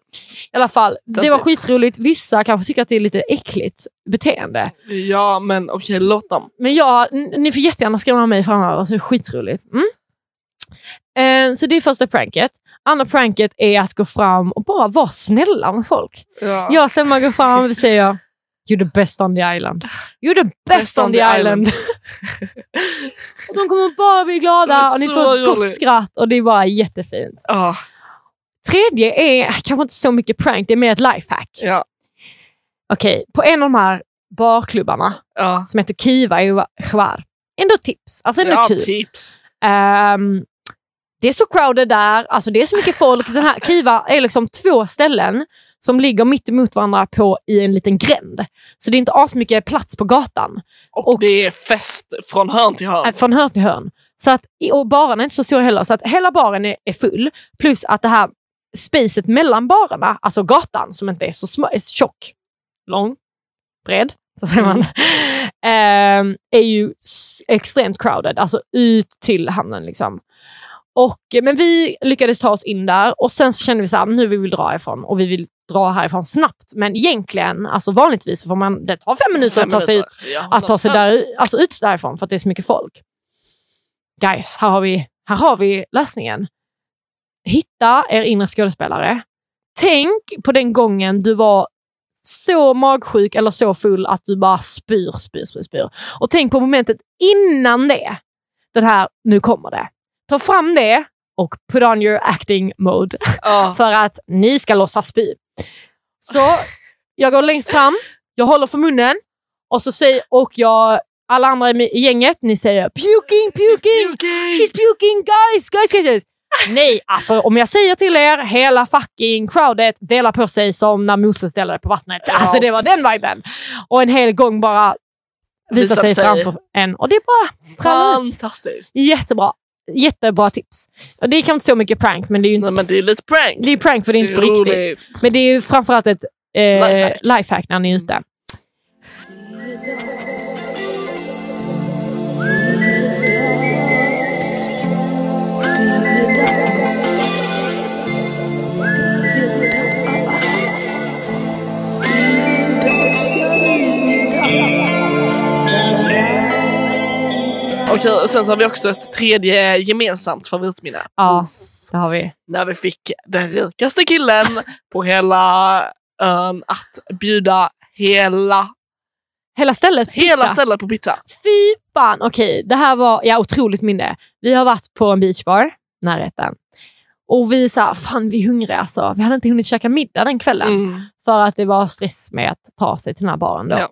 I alla fall, det var Töntigt. skitroligt. Vissa kanske tycker att det är lite äckligt beteende. Ja, men okej, låt dem. Men jag, n- ni får jättegärna skrämma mig framöver, så det är skitroligt. Mm. Eh, så det är första pranket. Andra pranket är att gå fram och bara vara snälla mot folk. Ja. Jag och Selma går fram *laughs* och säger You're the best on the island. *sighs* You're the best, on the island. *laughs* och de kommer bara bli glada och ni får ett gott skratt och det är bara jättefint. Ja, Tredje är kanske inte så mycket prank, det är mer ett lifehack. ja, Okej, på en av de här barklubbarna ja. som heter Kiva i Chvar. Ändå tips, alltså ändå ja kul. tips. Ehm, det är så crowded där, alltså det är så mycket folk. Den här Kiva är liksom två ställen som ligger mitt emot varandra på, i en liten gränd. Så det är inte asmycket plats på gatan. Och, Och- det är fest från hörn till hörn. Äh, Från hörn till hörn. Så att, och baren är inte så stor heller, så att hela baren är, är full. Plus att det här spacet mellan barerna, alltså gatan som inte är så små, är tjock, lång, bred, *laughs* så säger man, ehm, är ju extremt crowded. Alltså ut till hamnen liksom. Och, men vi lyckades ta oss in där och sen så kände vi så här, nu vill vi dra ifrån och vi vill dra härifrån snabbt. Men egentligen, alltså vanligtvis så får man, det tar fem minuter Fem att ta sig ut. Ja, att ta sig 100%. där, alltså ut därifrån för att det är så mycket folk. Guys, här har vi, här har vi lösningen. Hitta er inre skådespelare. Tänk på den gången du var så magsjuk eller så full att du bara spyr, spyr, spyr, spyr. Och tänk på momentet innan det. Den här, nu kommer det. Ta fram det och put on your acting mode Ja. *laughs* för att ni ska låtsas spy. Så jag går längst fram, jag håller för munnen och så säger, och jag, alla andra i gänget, ni säger puking, puking, she's puking, guys, guys, guys, guys. Nej, alltså om jag säger till er, hela fucking crowdet delar på sig som när Moses delade på vattnet. Ja. Alltså det var den viben. Och en hel gång bara visar Visar sig sig. framför en. Och det är bara. Fantastiskt. Jättebra. Jättebra tips. Och det är kanske inte så mycket prank, men det är ju inte... Nej, men det är lite prank. det är prank för det är inte på riktigt. Men det är ju framförallt ett eh, Lifehack. lifehack när ni är ute. Okej, och sen så har vi också ett tredje gemensamt favoritminne. Ja, det har vi. När vi fick den rikaste killen på hela ön att bjuda hela, Hela stället på hela pizza. stället på pizza. Fy fan! Okej, det här var ja, otroligt minne. Vi har varit på en beachbar, närheten. Och vi sa, fan vi är hungriga alltså. Vi hade inte hunnit käka middag den kvällen. Mm. För att det var stress med att ta sig till den här baren då. Ja.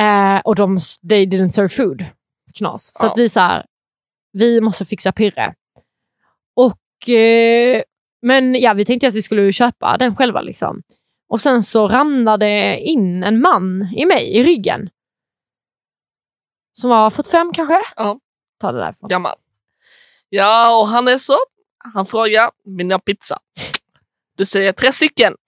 Eh, och de, they didn't serve food. Knas. Så Ja. att vi sa, vi måste fixa pirre. Och, eh, men ja, vi tänkte att vi skulle köpa den själva. Liksom. Och sen så ramlade in en man i mig, i ryggen. Som var 45 kanske? Ja. Ta det därifrån. Gammal. Ja, och han är så. Han frågar, vill ni ha pizza? Du säger tre stycken. *laughs*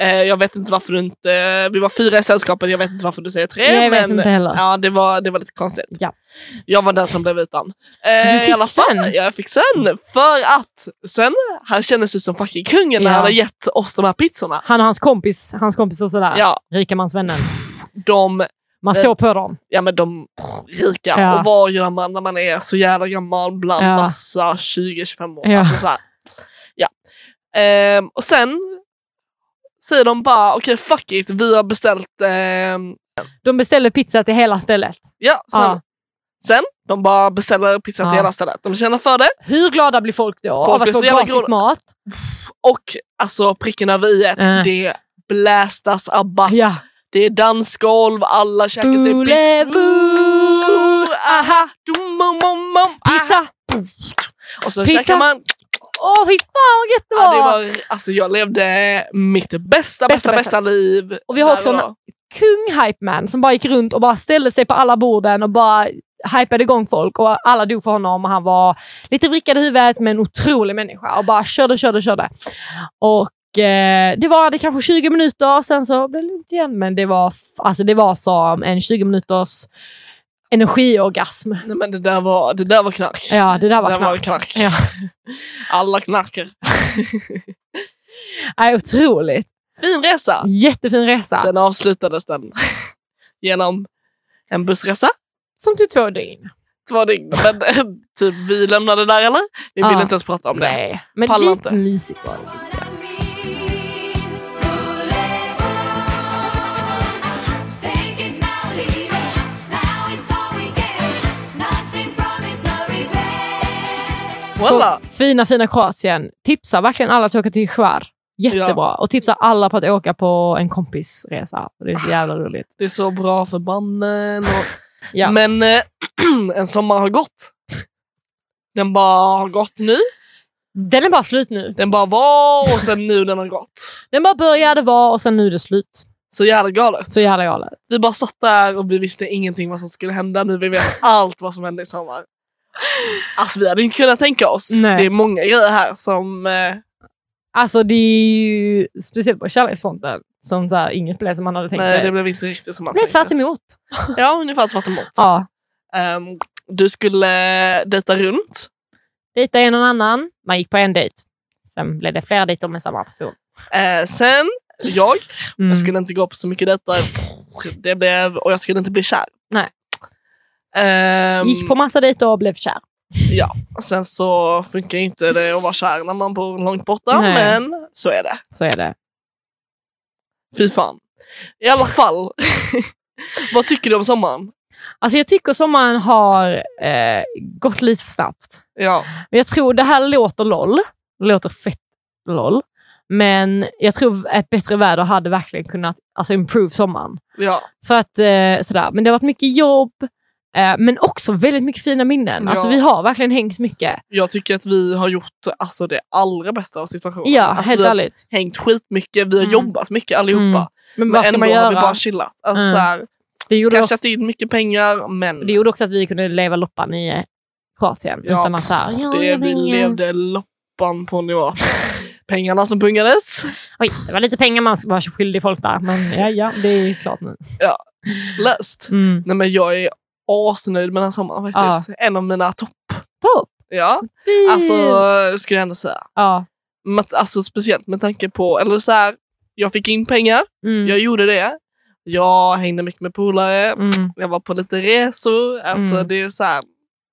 Eh, jag vet inte varför du inte... Vi var fyra i sällskapet, jag vet inte varför du säger tre. Jag vet men, inte heller. Ja, det var, det var lite konstigt. Ja. Jag var den som blev utan. Eh, Du fick i alla fall, sen? Jag fick sen. För att sen, han kände sig som fucking kungen när Ja. han hade gett oss de här pizzorna. Han och hans kompis, hans kompis och sådär. Ja, Rikemansvännen. de, Man såg på dem. ja men de rika. Ja. Och vad gör man när man är så jävla gammal bland Ja. massa 20-25 år? Ja. Alltså så här. Ja. Ehm, och sen säger de bara okej fuck it, vi har beställt ehm, De beställde pizza till hela stället. Ja, sen, Ja. sen de bara beställer pizza till Ja. hela stället. De känner för det. Hur glada blir folk då Folk av att få gratis glada. mat? Och alltså pricken över i Äh. det blästas ABBA. Ja. Det är dansgolv, alla käkar sig Boule, pizza. Aha, dum, mom, mom, mom, aha. Pizza! Och så Pizza. käkar man. Åh fy fan vad gött det Ja, var! det var alltså, jag levde mitt bästa, bästa, Bästa, bästa, liv. Och vi har också en- kung hype man som bara gick runt och bara ställde sig på alla borden och bara hypade igång folk och alla dog för honom och han var lite vrickad i huvudet men otrolig människa och bara körde, körde, körde. Och eh, det var det kanske 20 minuter, sen så blev det lugnt igen men det var, alltså, det var som en 20 minuters energiorgasm. Nej, men det där var, det där var knark. Ja, det där var det där var knark. knark. Ja. *laughs* Alla knarker. *laughs* Nej, otroligt. Fin resa. Jättefin resa. Sen avslutades den *laughs* genom en bussresa. Som tog två dygn. Två dygn. Men typ, vi lämnade där eller? Vi Ja. inte ens prata om det. Nej, men Pallar lite mysigt var det. Så fina, fina Kroatien. Tipsar verkligen alla att åka till Hvar. Jättebra. Och tipsar alla på att åka på en kompisresa. Det är så jävla roligt. Det är så bra för mannen. Och... *laughs* Ja. Men eh, *clears throat* en sommar har gått. Den bara har gått nu. Den är bara slut nu. Den bara var och sen nu den har gått. Den bara började vara och sen nu är det slut. Så jävla galet. Så jävla galet. Vi bara satt där och vi visste ingenting vad som skulle hända. Nu vi vet allt vad som hände i sommar. Alltså vi hade inte kunnat tänka oss. Nej. Det är många grejer här som... Eh, Alltså det är ju speciellt på kärleksfronten som så här, inget blev som man hade tänkt nej, sig. det blev inte riktigt som man Det blev tänkte. tvärt emot. *laughs* Ja, ungefär tvärt emot. Ja. Ehm, du skulle dejta runt. Dejta en och annan. Man gick på en dejt. Sen blev det flera dejter med samma person. Eh, sen, jag. Mm. Jag skulle inte gå på så mycket dejter. Det blev, och jag skulle inte bli kär. Ehm, Gick på massa dejter och blev kär. Ja, sen så funkar inte det att vara kär när man bor långt borta, Nej. men så är det. Så är det. Fy fan. I alla fall, *laughs* vad tycker du om sommaren? Alltså jag tycker sommaren har eh, gått lite för snabbt. Ja, Men jag tror det här låter LOL. Det låter fett LOL. Men jag tror ett bättre väder hade verkligen kunnat alltså, improve sommaren. ja, För att, eh, sådär. Men det har varit mycket jobb, men också väldigt mycket fina minnen. Ja. Alltså vi har verkligen hängt mycket. jag tycker att vi har gjort alltså, det allra bästa av situationen. Ja, alltså, helt vi har ärligt. hängt skitmycket, vi har Mm. jobbat mycket allihopa. Mm. Men Men ändå har vi bara chillat. Alltså, Mm. så här, det, gjorde också, cashat in mycket pengar, men det gjorde också att vi kunde leva loppan i eh, Kroatien. Ja, utan att såhär, ja, det, vi levde loppan på nivå. *laughs* Pengarna som pungades. Oj, det var lite pengar man var skyldig folk där. Men ja, ja, det är klart nu. Löst. Mm. Nej, men jag är asnöjd med den här sommaren faktiskt. En av mina topp. Topp! Ja, Fint. alltså skulle jag ändå säga. Ja. Men, alltså, speciellt med tanke på, eller så här, jag fick in pengar, Mm. jag gjorde det. Jag hängde mycket med polare, Mm. jag var på lite resor. Alltså Mm. det är så här,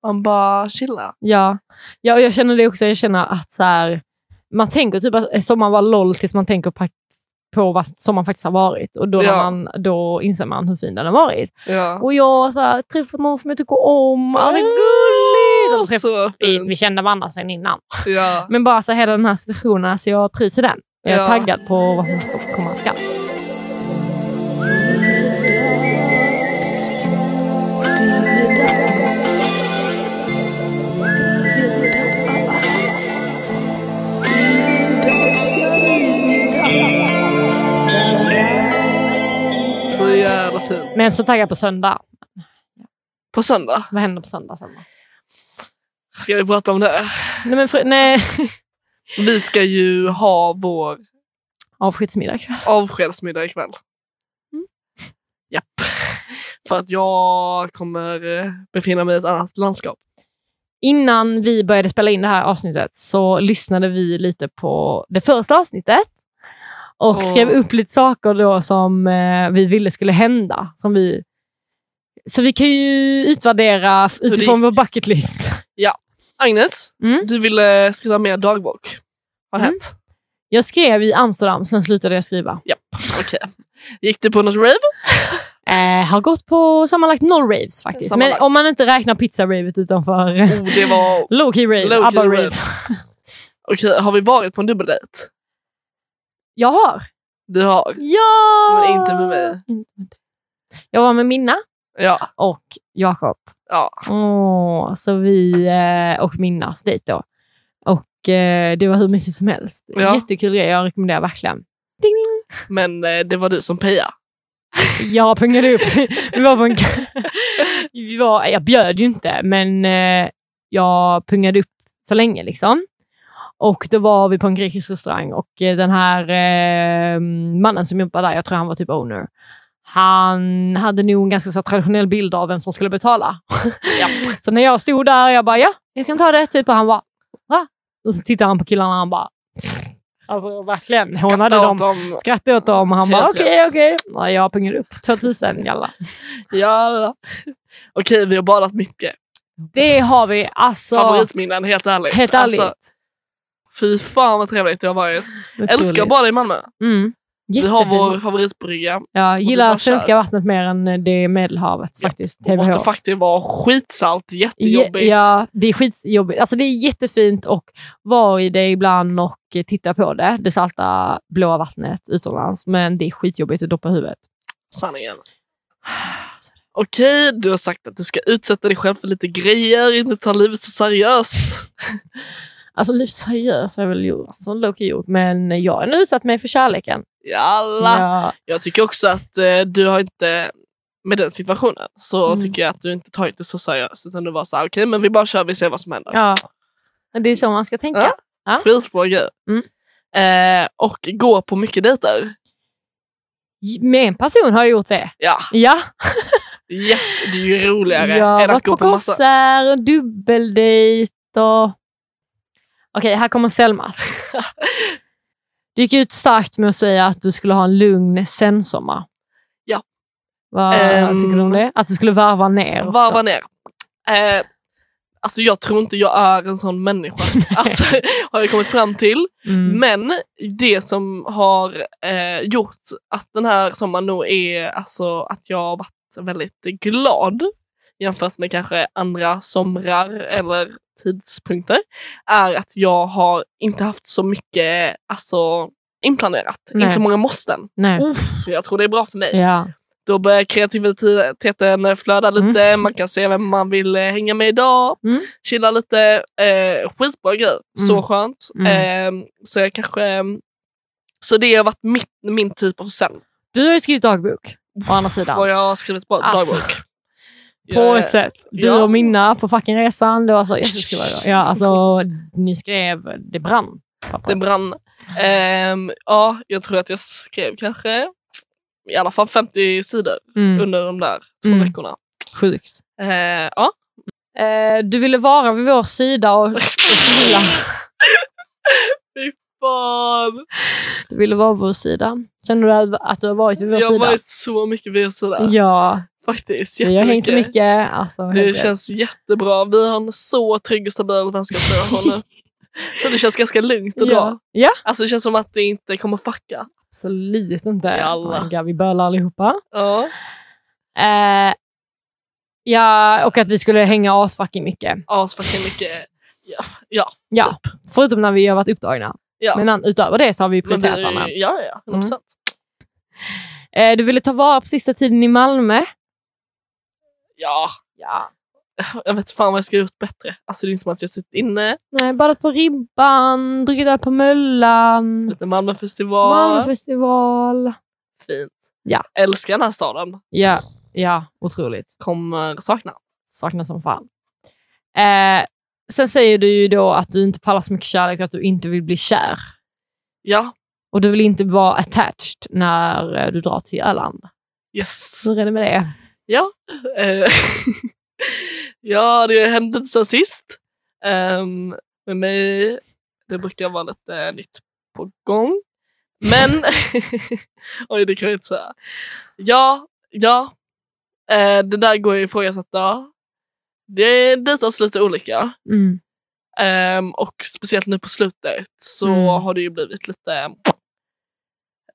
man bara chillar. Ja. ja, och jag känner det också. Jag känner att så här, man tänker typ att sommaren var LOL tills man tänker på, vad sommaren faktiskt har varit. Och då, Ja. man, då inser man hur fin den har varit. Ja. Och jag har träffat någon som jag tycker om. Alltså gulligt! Alltså, träff- så vi, vi kände varandra sedan innan. Ja. Men bara så hela den här situationen, alltså jag trivs i den. Jag är taggad på vad som ska komma skall. Fint. Men så taggad på söndag. På söndag, Vad händer på söndag sen? då? ska vi prata om det? Nej, men fr- nej. *laughs* Vi ska ju ha vår Avskedsmiddag ikväll. avskedsmiddag ikväll. Mm. Japp. För att jag kommer eh, befinna mig i ett annat landskap. Innan vi började spela in det här avsnittet så lyssnade vi lite på det första avsnittet och Åh. skrev upp lite saker då som eh, vi ville skulle hända. Som vi... Så vi kan ju utvärdera utifrån vår bucket list. Agnes, Mm. du ville skriva mer dagbok. Har det Mm. hänt? Jag skrev i Amsterdam, sen slutade jag skriva. Okej. Gick du på något rave? *laughs* Eh, har gått på sammanlagt noll raves faktiskt. Sammanlagt. Men om man inte räknar pizza-ravet utanför Oh, det var... *laughs* low-key rave, Low-key ABBA rave. rave. Okej, har vi varit på en dubbeldejt? Jag har. Du har. Ja! Men inte med mig. Jag var med Minna Ja. och Jakob. ja. Åh, så vi eh, och Minnas dejt då. Och eh, det var hur mysigt som helst. Ja. Jättekul grej, jag rekommenderar verkligen. Ding, ding. Men eh, det var du som pejade. *laughs* Jag pungade upp. Vi var på en... *laughs* Vi var, jag bjöd ju inte, men jag pungade upp så länge liksom. Och då var vi på en grekisk restaurang och eh, den här eh, mannen som jobbade där, jag tror han var typ owner, han hade nog en ganska så traditionell bild av vem som skulle betala. *laughs* Så när jag stod där, jag bara ja, jag kan ta det. Typ, och han bara va? Och så tittade han på killarna och han bara Alltså verkligen. Hon hade dem, dem. skrattade åt dem och han bara okej, okej. Ja, Jag pungade upp 2000 jalla. *laughs* Ja. Okej, vi har badat mycket. Det har vi. Alltså, Favoritminnen, helt ärligt. helt ärligt. Alltså, fy fan vad trevligt det har varit. *laughs* Otroligt. Älskar att bada i Malmö. Mm. Vi har vår favoritbrygga. Det gillar svenska kör. vattnet mer än det Medelhavet faktiskt. TBH. Måste faktiskt vara skitsalt, jättejobbigt. Ja, det är skitjobbigt. Alltså det är jättefint och var i det ibland och titta på det. Det salta blåa vattnet utomlands. Men det är skitjobbigt att doppa huvudet. Sanningen. Okej, du har sagt att du ska utsätta dig själv för lite grejer, inte ta livet så seriöst. *laughs* Alltså lite seriöst har jag väl gjort. Alltså, Loki gjort. Men jag har nu utsatt mig för kärleken. Jalla. Ja, Jag tycker också att eh, du har inte, med den situationen, så Mm. tycker jag att du inte tagit det så seriöst. Utan du var så här, okej men vi bara kör, vi ser vad som händer. ja. Men det är så man ska tänka. Ja. Ja. Skitbra grej. Mm. Eh, och gå på mycket dejter. Med en person har jag gjort det. Ja, Ja, *laughs* jätte, det är ju roligare jag har än att varit gå på, på massa... konsert och dubbeldejt och... Okej, här kommer Selmas. Du gick ut starkt med att säga att du skulle ha en lugn sensommar. Ja. Vad Ehm, tycker du om det? Att du skulle varva ner? också. Varva ner. Eh, alltså jag tror inte jag är en sån människa. *laughs* alltså, har jag kommit fram till. Mm. Men det som har eh, gjort att den här sommaren nog är alltså, att jag har varit väldigt glad jämfört med kanske andra somrar eller tidpunkter är att jag har inte haft så mycket alltså, inplanerat. Nej. Inte så många måsten. Nej. Uff, jag tror det är bra för mig. Ja. Då börjar kreativiteten flöda lite, man kan se vem man vill eh, hänga med idag, Mm. chilla lite. Eh, skitbra grej, så Mm. skönt. Mm. Eh, så jag kanske... Så det har varit mitt, min typ av sen. Du har ju skrivit dagbok, å andra sidan. Har jag skrivit på Alltså, dagbok. På Jag- ett sätt. Du ja. och Minna på fucking resan. Det var så. Ja, alltså, *laughs* ni skrev, det brann. Pappa. Det brann. Ehm, ja, jag tror att jag skrev kanske i alla fall 50 sidor Mm. under de där två Mm. veckorna. Sjukt. Eh, ja. Eh, du ville vara vid vår sida och *laughs* chilla. Fan. Du ville vara vid vår sida. Känner du att du har varit vid vår Jag har sida? varit så mycket vid er sida. Ja, Faktiskt. vi har hängt så mycket. Alltså, Det känns jättebra. Vi har en så trygg och stabil vänskapsrelation *laughs* nu. Så det känns ganska lugnt att ja. dra. ja, Alltså det känns som att det inte kommer fucka. absolut inte. Jalla. Oh God, vi bölar allihopa. Ja. Eh, ja, och att vi skulle hänga asfucking mycket. Asfucking mycket. Ja. Ja. Ja, förutom när vi har varit upptagna. ja. Men utöver det så har vi prioriterat varandra. ja, ja. 100%. Eh, du ville ta vara på sista tiden i Malmö. Ja. Ja. *laughs* Jag vet fan vad jag ska gjort bättre. Alltså det är inte som att jag suttit inne. Nej, badat på Ribban, druckit öl på Möllan, Lite Malmöfestival. Malmöfestival. Fint. Ja. Älskar den här staden. Ja, ja, otroligt. Kommer sakna. Saknas som fan. Eh, sen säger du ju då att du inte pallar så mycket kärlek och att du inte vill bli kär. Ja. Och du vill inte vara attached när eh, du drar till Öland. Yes. Hur är det med det? Ja. Eh, *laughs* ja, det hände inte sen sist. Um, med mig, det brukar vara lite nytt på gång. Men, *laughs* oj det kan jag inte säga. Ja, ja. Eh, det där går ju att ifrågasätta. Det dejtas lite olika. Mm. Ehm, och speciellt nu på slutet så Mm. har det ju blivit lite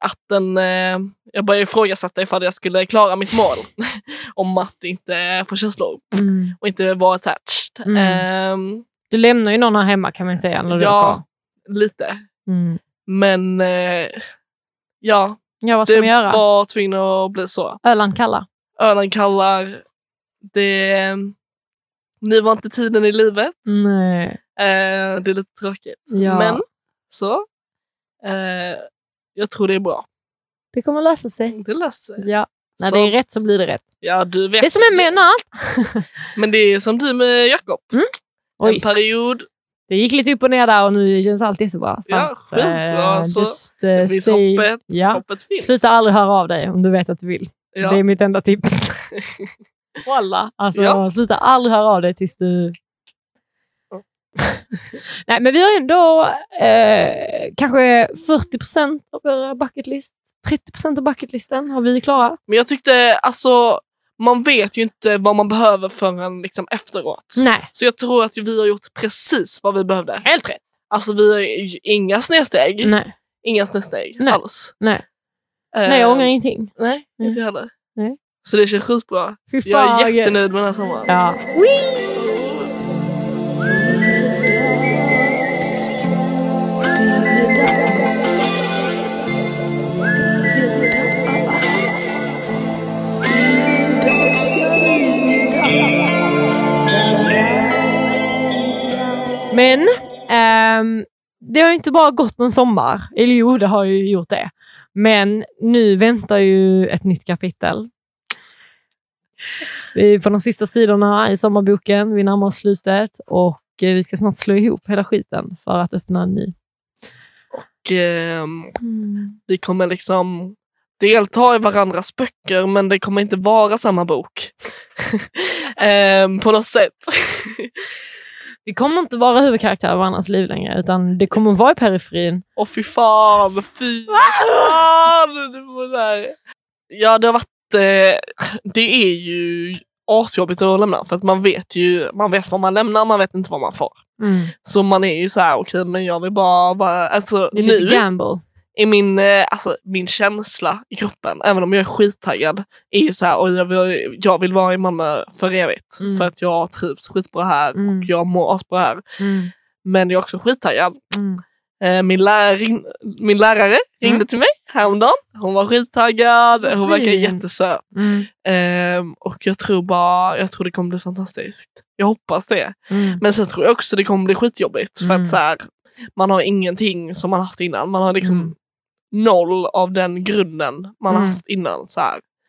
att den, eh, jag börjar ifrågasätta ifall jag skulle klara mitt mål *laughs* om att inte få känslor Mm. och inte vara attached. Mm. Ehm, Du lämnar ju någon här hemma kan man säga. När Ja. lite. Mm. Men eh, ja, Ja, vad ska det man göra? var tvungen att bli så. Öland kallar. Öland kallar. Det, nu var inte tiden i livet. Nej. Eh, det är lite tråkigt. Ja. Men så. Eh, jag tror det är bra. Det kommer lösa sig. Det löser sig. Ja. När Så- det är rätt så blir det rätt. Ja, du vet. Det är som en med allt. *laughs* Men det är som du med Jakob. En Oj, period, det gick lite upp och ner där och nu känns allt jättebra. Så Ja, skitbra. eh, Så just, eh, det finns hoppet. Ja. Hoppet finns. Sluta aldrig höra av dig om du vet att du vill. Ja. Det är mitt enda tips. *laughs* Walla. Alltså, Ja. sluta aldrig höra av dig tills du... Nej, men vi har ändå eh, kanske 40 procent av våra bucketlist. 30 procent av bucketlisten har vi klara. Men jag tyckte, alltså, man vet ju inte vad man behöver förrän liksom efteråt. Nej, Så jag tror att vi har gjort precis vad vi behövde. helt rätt. Alltså vi har ju inga snedsteg. Nej, Inga snedsteg Nej. alls. nej. Eh, Nej jag ångrar ingenting. Nej, inte jag heller. Nej. Så det känns skitbra. Fy Jag är jättenöjd med den här sommaren. Ja. Men ehm, det har ju inte bara gått en sommar. Eller jo, det har ju gjort det. Men nu väntar ju ett nytt kapitel. Vi är på de sista sidorna i sommarboken. Vi närmar oss slutet och eh, vi ska snart slå ihop hela skiten för att öppna en ny. Och, ehm, vi kommer liksom delta i varandras böcker men det kommer inte vara samma bok. *laughs* Ehm, på något sätt. *laughs* Vi kommer inte vara huvudkaraktärer i varandras liv längre, utan det kommer vara i periferin. Och fy fan, fy fan! Det där. Ja, det har varit... Eh, det är ju asjobbigt att lämna för att man vet ju man vet vad man lämnar, man vet inte vad man får. Så man är ju så här, okej men jag vill bara, bara alltså Det är nu lite gamble. Är min, eh, alltså, min känsla i kroppen, även om jag är skittaggad, är ju så här, och jag vill, jag vill vara i Malmö för evigt. Mm. För att jag trivs skitbra här Mm. och jag mår asbra här. Mm. Men jag är också skittaggad. Mm. Eh, min, lärarin, min lärare ringde Mm. till mig häromdagen. Hon var skittaggad, hon verkar jättesöt. Ehm, och jag tror bara, jag tror det kommer bli fantastiskt. Jag hoppas det. Men sen tror jag också det kommer bli skitjobbigt. För att så här, man har ingenting som man haft innan. Man har liksom Mm. Noll av den grunden man Mm. haft innan. Så.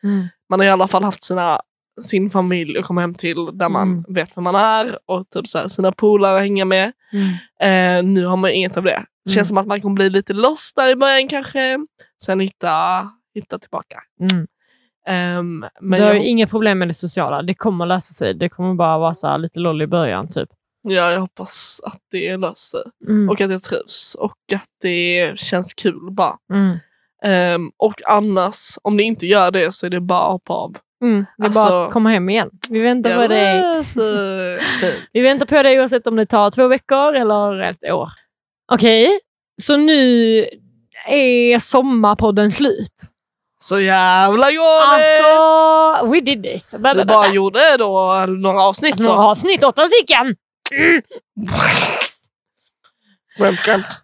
Mm. Man har i alla fall haft sina, sin familj att komma hem till där man Mm. vet vem man är och typ så här, sina polare att hänga med. Mm. Eh, nu har man inget av det. Det känns Mm. som att man kommer bli lite lost där i början kanske. Sen hitta, hitta tillbaka. Men du har ju jag, inga problem med det sociala. Det kommer lösa sig. Det kommer bara vara så lite loll i början. Typ. Ja, jag hoppas att det löser sig. Mm. Och att jag trivs. Och att det känns kul bara. Mm. Ehm, och annars, om det inte gör det så är det bara att hoppa av. Mm. Det är Alltså- bara att komma hem igen. Vi väntar på dig. *laughs* Alltså. Vi väntar på dig oavsett om det tar två veckor eller ett år. Okej, så nu är sommarpodden slut. Så jävla det! Alltså, we did this. Bla, bla, Vi bara gjorde då några avsnitt Några så. avsnitt, åtta stycken! Skämt, skämt. *laughs*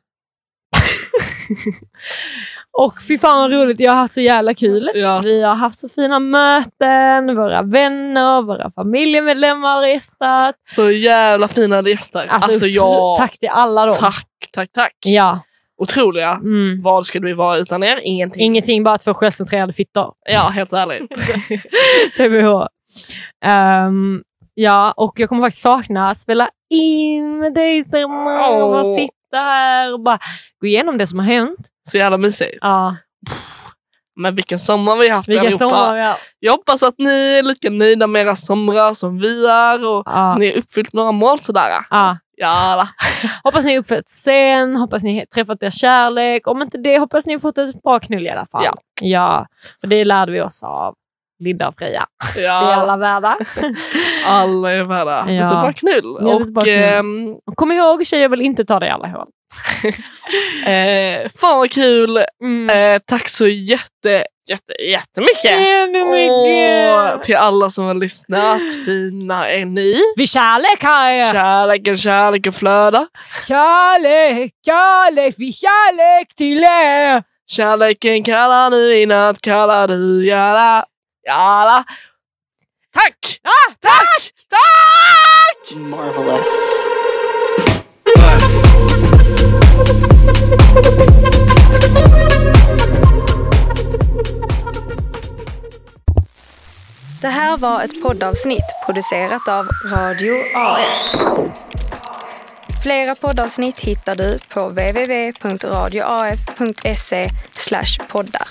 Och fy fan vad roligt, jag har haft så jävla kul. Ja. Vi har haft så fina möten, våra vänner, våra familjemedlemmar har gästat. Så jävla fina gäster. Alltså, Alltså, jag... Tack till alla dem. Tack, tack, tack. Ja, Otroliga. mm. Vad skulle vi vara utan er? Ingenting. Ingenting, bara två självcentrerade fittor. Ja, helt ärligt. *laughs* TBH. Ehm, ja, och jag kommer faktiskt sakna att spela in med dig Selma. Och bara sitta här och bara gå igenom det som har hänt. Så jävla mysigt. Ja, Men vilken sommar vi har haft vilken allihopa. sommar har. Jag hoppas att ni är lika nöjda med era somrar som vi är och Ja, ni har uppfyllt några mål sådär. ja. Jalla. *laughs* Hoppas ni är uppfött sen, hoppas ni har träffat er kärlek. Om inte det, hoppas ni har fått ett bra knull i alla fall. Ja. ja för det lärde vi oss av Linda och Freja. Det är Ja, alla värda. *laughs* alla är värda. Ja. Lite bra knull. Ja, och knull. ehm, Och Kom ihåg, tjejer vill inte ta det i alla hål. *laughs* eh, fan vad kul. Mm. Eh, tack så jätte, jätte, jättemycket. Jättemycket! Åh, till alla som har lyssnat. Fina är ni. Vi kärlek här! Kärleken, kärleken flödar. Kärlek, kärlek, vi kärlek till er! Kärleken kallar nu i natt, kallar du jalla. Jalla. Tack! Ah, tack! Tack! Marvelous. här var ett poddavsnitt producerat av Radio AF. Flera poddavsnitt hittar du på www.radioaf.se poddar.